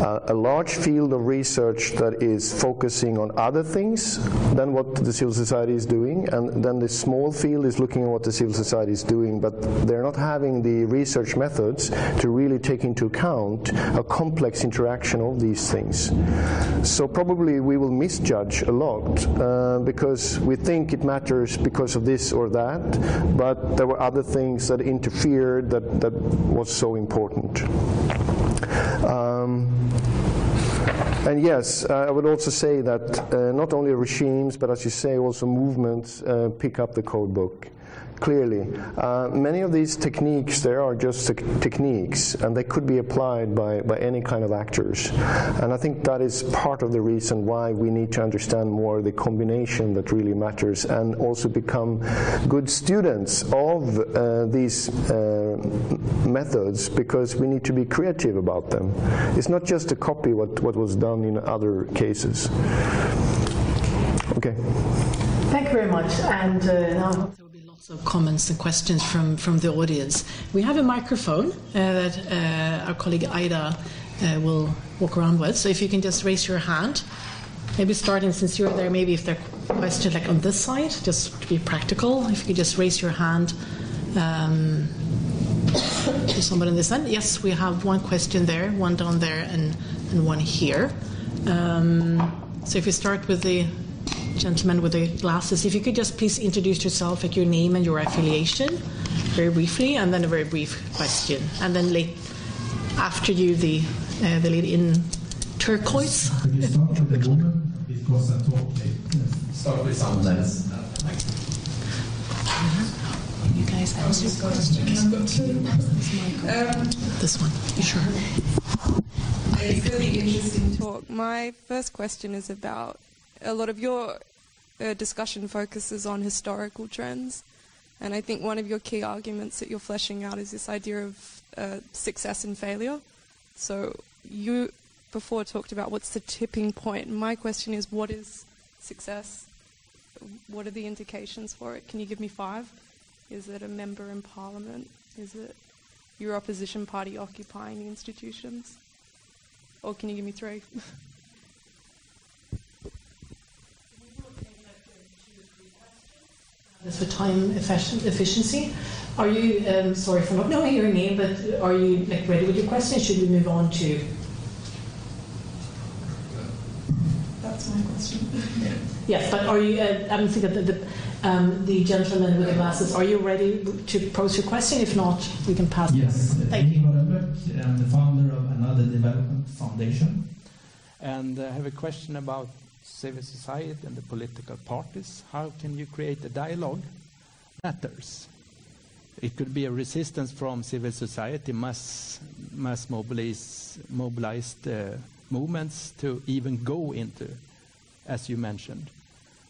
uh, a large field of research that is focusing on other things than what the civil society is doing, and then the small field is looking at what the civil society is doing, but they're not having the research methods to really take into account a complex interaction of these things. So probably we will misjudge a lot uh, because we think it matters because of this or that, but there were other things that interfered that, that was so important. Um, and yes, uh, I would also say that uh, not only regimes, but as you say, also movements uh, pick up the code book clearly. Uh, many of these techniques, there are just te- techniques, and they could be applied by, by any kind of actors. And I think that is part of the reason why we need to understand more the combination that really matters and also become good students of uh, these uh, methods because we need to be creative about them. It's not just to copy what, what was done in other cases. Okay. Thank you very much. And uh, now of comments and questions from, from the audience. We have a microphone uh, that uh, our colleague Ida uh, will walk around with. So if you can just raise your hand maybe starting since you're there, maybe if there are questions like on this side, just to be practical, if you could just raise your hand. Um, to someone in this end. Yes, we have one question there, one down there, and, and one here. Um, so if you start with the gentleman with the glasses, if you could just please introduce yourself, like your name and your affiliation, very briefly, and then a very brief question, and then late, after you, the uh, the lady in turquoise. Could you start with the woman? Because I talked Start with someone else. You guys answer questions. This one, you sure? It's really interesting talk. My first question is about a lot of your uh, discussion focuses on historical trends, and I think one of your key arguments that you're fleshing out is this idea of uh, success and failure. So you before talked about what's the tipping point. My question is, what is success? What are the indications for it? Can you give me five? Is it a member in parliament? Is it your opposition party occupying the institutions? Or can you give me three? As for time efficiency, are you, um, sorry for not knowing your name, but are you like ready with your question? Should we move on to? That's my question. Yes, but are you, uh, I'm thinking that the, um, the gentleman with the glasses, are you ready to pose your question? If not, we can pass. Yes, Thank you. Ingo Rönnbäck. I'm the founder of Another Development Foundation. And I have a question about civil society and the political parties. How can you create a dialogue? Matters. It could be a resistance from civil society, mass, mass mobilize, mobilized uh, movements to even go into, as you mentioned.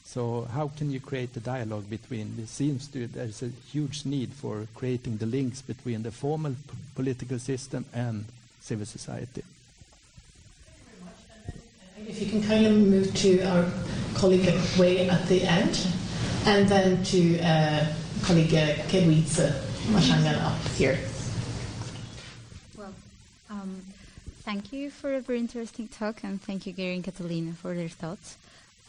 So how can you create a dialogue between? It seems to there's a huge need for creating the links between the formal political system and civil society. If you can kindly move to our colleague way at the end, and then to uh, colleague Kedwitze Mashangan up here. Well, um, thank you for a very interesting talk, and thank you, Gary and Catalina, for their thoughts.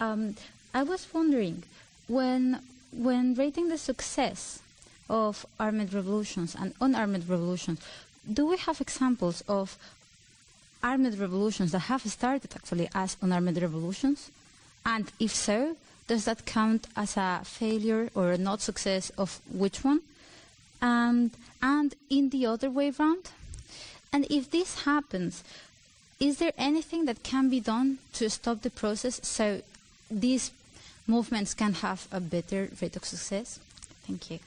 Um, I was wondering, when when rating the success of armed revolutions and unarmed revolutions, do we have examples of armed revolutions that have started actually as unarmed revolutions? And if so, does that count as a failure or a not success of which one? And, and in the other way round? And if this happens, is there anything that can be done to stop the process so these movements can have a better rate of success? Thank you.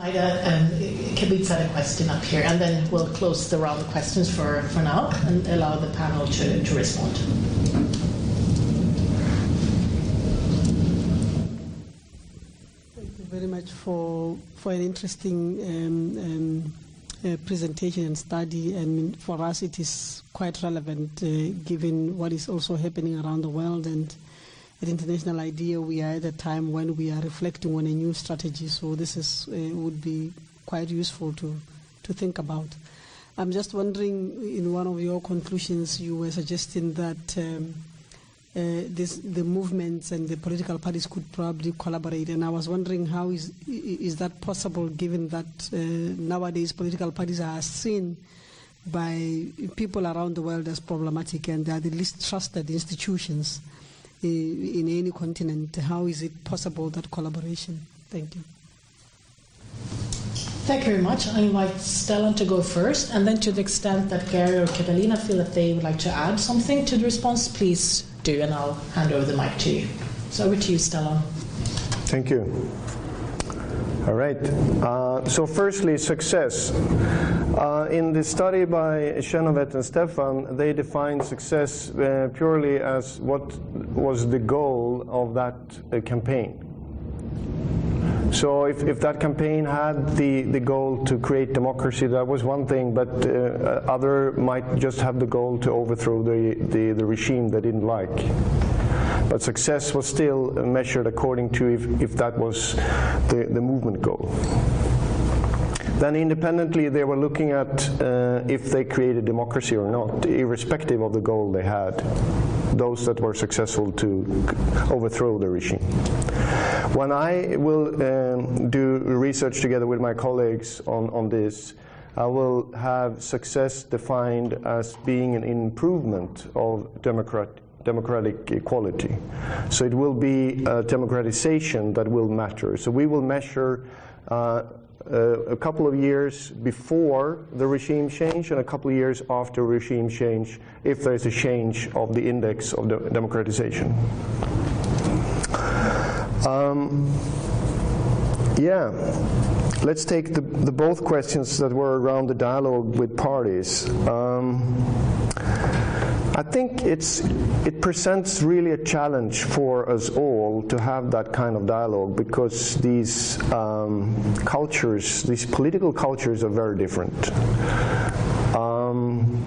Ida, um, Kedwitze had a question up here, and then we'll close the round of questions for, for now and allow the panel to, to respond. Thank you very much for for an interesting um, um, uh, presentation and study. And for us, it is quite relevant uh, given what is also happening around the world. And at International IDEA, we are at a time when we are reflecting on a new strategy. So this is uh, would be quite useful to to think about. I'm just wondering, in one of your conclusions, you were suggesting that. Um, uh, this, the movements and the political parties could probably collaborate. And I was wondering how is is that possible, given that uh, nowadays political parties are seen by people around the world as problematic, and they are the least trusted institutions in, in any continent. How is it possible that collaboration? Thank you. Thank you very much. I invite Stellan to go first, and then to the extent that Gary or Catalina feel that they would like to add something to the response, please do, and I'll hand over the mic to you. So over to you, Stellan. Thank you. All right. Uh, so, firstly, success. Uh, in the study by Chenoweth and Stephan, they defined success uh, purely as what was the goal of that uh, campaign. So if, if that campaign had the, the goal to create democracy, that was one thing, but uh, other might just have the goal to overthrow the, the, the regime they didn't like. But success was still measured according to if, if that was the, the movement goal. Then independently, they were looking at uh, if they created democracy or not, irrespective of the goal they had. those that were successful to overthrow the regime. When I will um, do research together with my colleagues on, on this, I will have success defined as being an improvement of democrat, democratic equality. So it will be a democratization that will matter. So we will measure uh, uh, a couple of years before the regime change and a couple of years after regime change if there is a change of the index of the democratization. Um, yeah, let's take the, the, both questions that were around the dialogue with parties. Um, I think it's, it presents really a challenge for us all to have that kind of dialogue because these um, cultures, these political cultures, are very different. Um,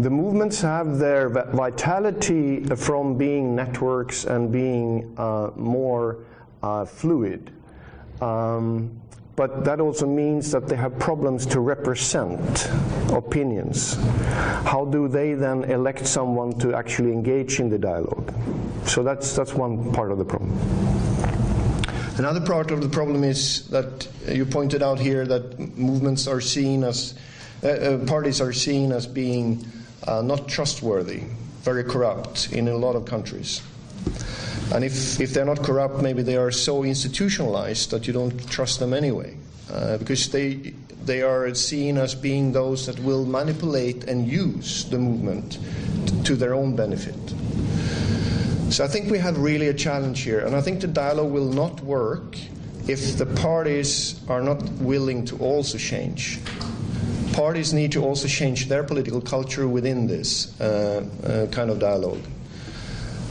the movements have their vitality from being networks and being uh, more uh, fluid. Um, but that also means that they have problems to represent opinions. How do they then elect someone to actually engage in the dialogue? So that's, that's one part of the problem. Another part of the problem is that you pointed out here that movements are seen as, uh, uh, parties are seen as being uh, not trustworthy, very corrupt in a lot of countries. And if, if they're not corrupt, maybe they are so institutionalized that you don't trust them anyway. Uh, because they, they are seen as being those that will manipulate and use the movement t- to their own benefit. So I think we have really a challenge here. And I think the dialogue will not work if the parties are not willing to also change. Parties need to also change their political culture within this uh, uh, kind of dialogue.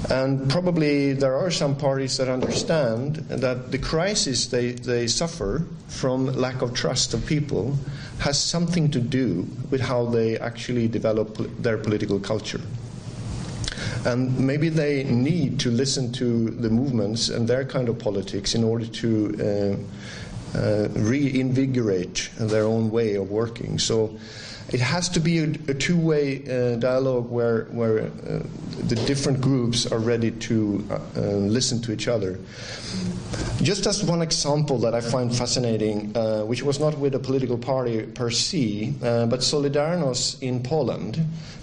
And probably there are some parties that understand that the crisis they, they suffer from lack of trust of people has something to do with how they actually develop their political culture. And maybe they need to listen to the movements and their kind of politics in order to uh, uh, reinvigorate their own way of working. So it has to be a, a two-way uh, dialogue where, where uh, the different groups are ready to uh, uh, listen to each other. Just as one example that I find fascinating, uh, which was not with a political party per se, uh, but Solidarność in Poland,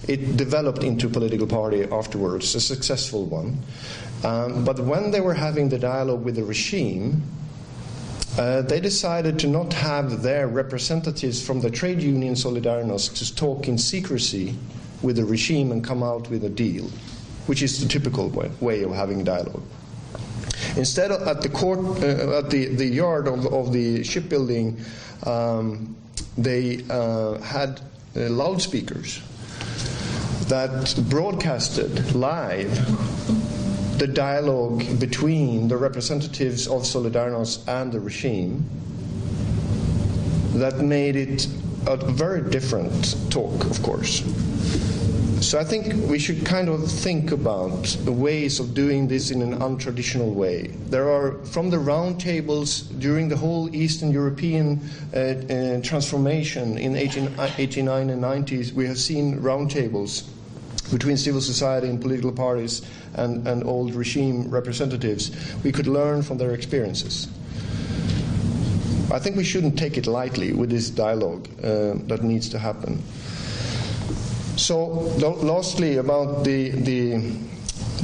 it developed into a political party afterwards, a successful one. Um, but when they were having the dialogue with the regime, uh, they decided to not have their representatives from the trade union Solidarność to talk in secrecy with the regime and come out with a deal, which is the typical way, way of having dialogue. Instead, at the court, uh, at the, the yard of, of the shipbuilding, um, they uh, had uh, loudspeakers that broadcasted live the dialogue between the representatives of Solidarność and the regime that made it a very different talk, of course. So I think we should kind of think about ways of doing this in an untraditional way. There are, from the roundtables during the whole Eastern European uh, uh, transformation in 18, 89 and 90s, we have seen roundtables between civil society and political parties and, and old regime representatives, we could learn from their experiences. I think we shouldn't take it lightly with this dialogue uh, that needs to happen. So, lastly, about the, the,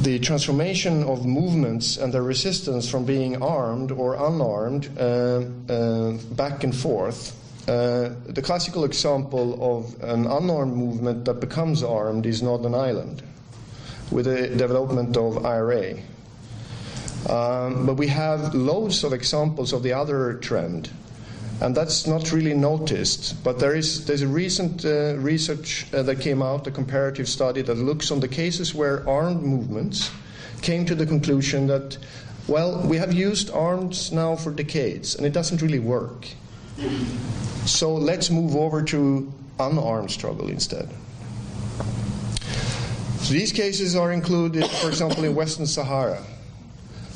the, transformation of movements and their resistance from being armed or unarmed uh, uh, back and forth uh, the classical example of an unarmed movement that becomes armed is Northern Ireland, with the development of IRA. Um, but we have loads of examples of the other trend, and that's not really noticed. But there is there's a recent uh, research uh, that came out, a comparative study that looks on the cases where armed movements came to the conclusion that, well, we have used arms now for decades, and it doesn't really work. So let's move over to unarmed struggle instead. So these cases are included, for example, in Western Sahara.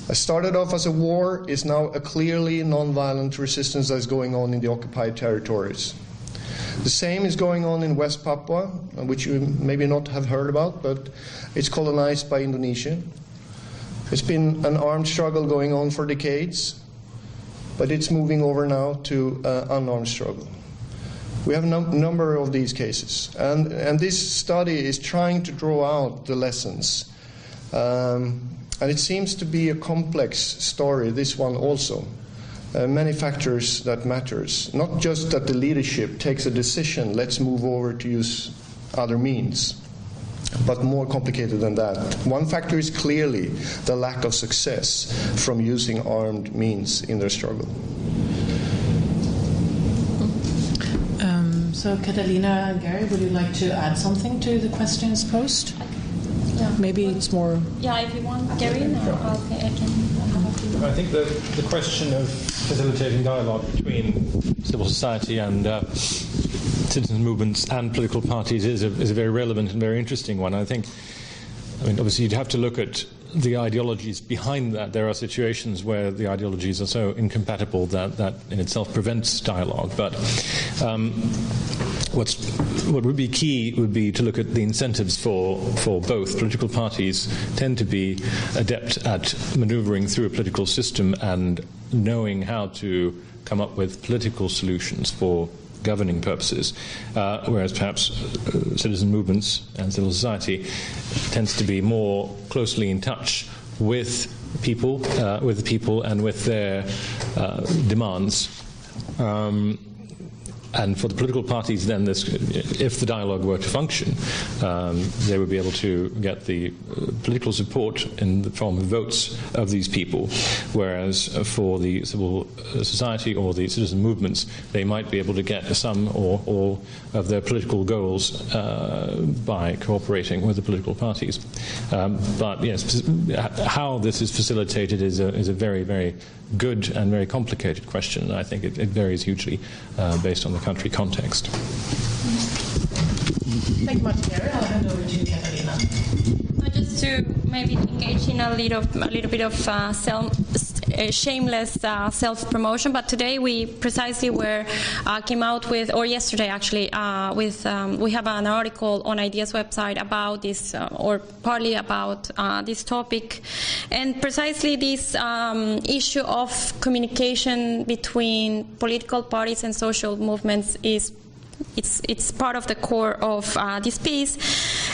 It started off as a war, is now a clearly non-violent resistance that is going on in the occupied territories. The same is going on in West Papua, which you maybe not have heard about, but it's colonized by Indonesia. It's been an armed struggle going on for decades, but it's moving over now to uh, unarmed struggle. We have a num- number of these cases, and, and this study is trying to draw out the lessons. Um, and it seems to be a complex story, this one also. Uh, many factors that matters. Not just that the leadership takes a decision, let's move over to use other means, but more complicated than that. One factor is clearly the lack of success from using armed means in their struggle. Um, so, Catalina and Gary, would you like to add something to the questions posed? Yeah. Maybe it's more. Yeah, if you want, Gary, no, okay, I can have a few. I think the, the question of facilitating dialogue between civil society and uh, citizens movements and political parties is a, is a very relevant and very interesting one. I think, I mean, obviously, you'd have to look at the ideologies behind that. There are situations where the ideologies are so incompatible that that in itself prevents dialogue. But um, what's, what would be key would be to look at the incentives for, for both. Political parties tend to be adept at maneuvering through a political system and knowing how to come up with political solutions for governing purposes, uh, whereas perhaps uh, citizen movements and civil society tends to be more closely in touch with people, uh, with the people, and with their uh, demands. Um, and for the political parties, then, this, if the dialogue were to function, um, they would be able to get the uh, political support in the form of votes of these people. Whereas for the civil society or the citizen movements, they might be able to get some or all of their political goals uh, by cooperating with the political parties. Um, but yes, how this is facilitated is a, is a very, very good and very complicated question. I think it, it varies hugely uh, based on the country context. Thank you much, Gary. I'll hand over to you, Catalina. Just to maybe engage in a little, a little bit of uh, self, shameless uh, self-promotion, but today we precisely were uh, came out with, or yesterday actually, uh, with um, we have an article on IDEA's website about this, or partly about this topic, and precisely this um, issue of communication between political parties and social movements is it's it's part of the core of uh, this piece.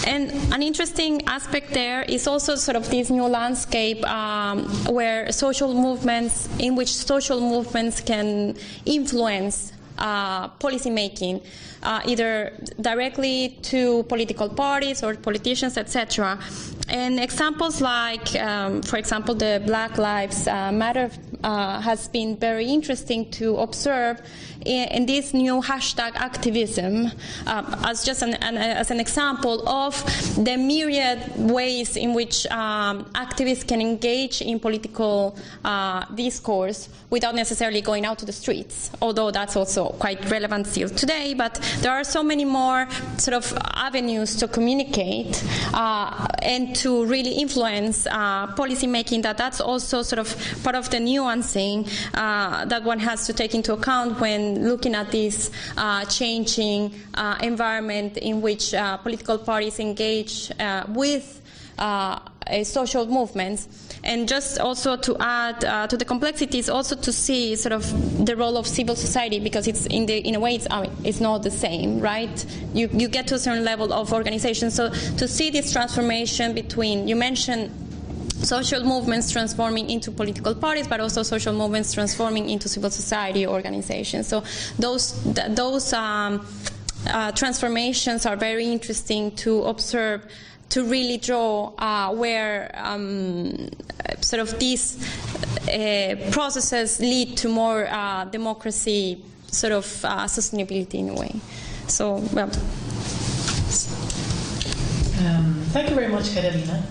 And an interesting aspect there is also sort of this new landscape um, where social movements, in which social movements can influence uh, policy making, uh, either directly to political parties or politicians, etc. And examples like, um, for example, the Black Lives uh, Matter uh, has been very interesting to observe in, this new hashtag activism uh, as just an, an, as an example of the myriad ways in which um, activists can engage in political uh, discourse without necessarily going out to the streets, although that's also quite relevant still today. But there are so many more sort of avenues to communicate uh, and to really influence uh, policy making that that's also sort of part of the nuancing uh, that one has to take into account when looking at this uh, changing uh, environment in which uh, political parties engage with social movements and just also to add uh, to the complexities, also to see sort of the role of civil society because it's in the in a way it's I mean, it's not the same, right? You you get to a certain level of organization, so to see this transformation between you mentioned social movements transforming into political parties, but also social movements transforming into civil society organizations. So those th- those um, uh, transformations are very interesting to observe to really draw uh, where um, sort of these uh, processes lead to more uh, democracy, sort of uh, sustainability in a way. So, well. Um, thank you very much, Carolina.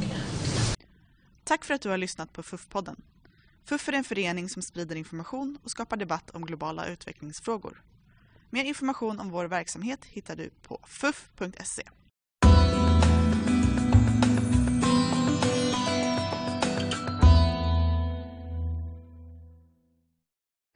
Tack för att du har lyssnat på FUF-podden. FUF är en förening som sprider information och skapar debatt om globala utvecklingsfrågor. Mer information om vår verksamhet hittar du på fuf.se.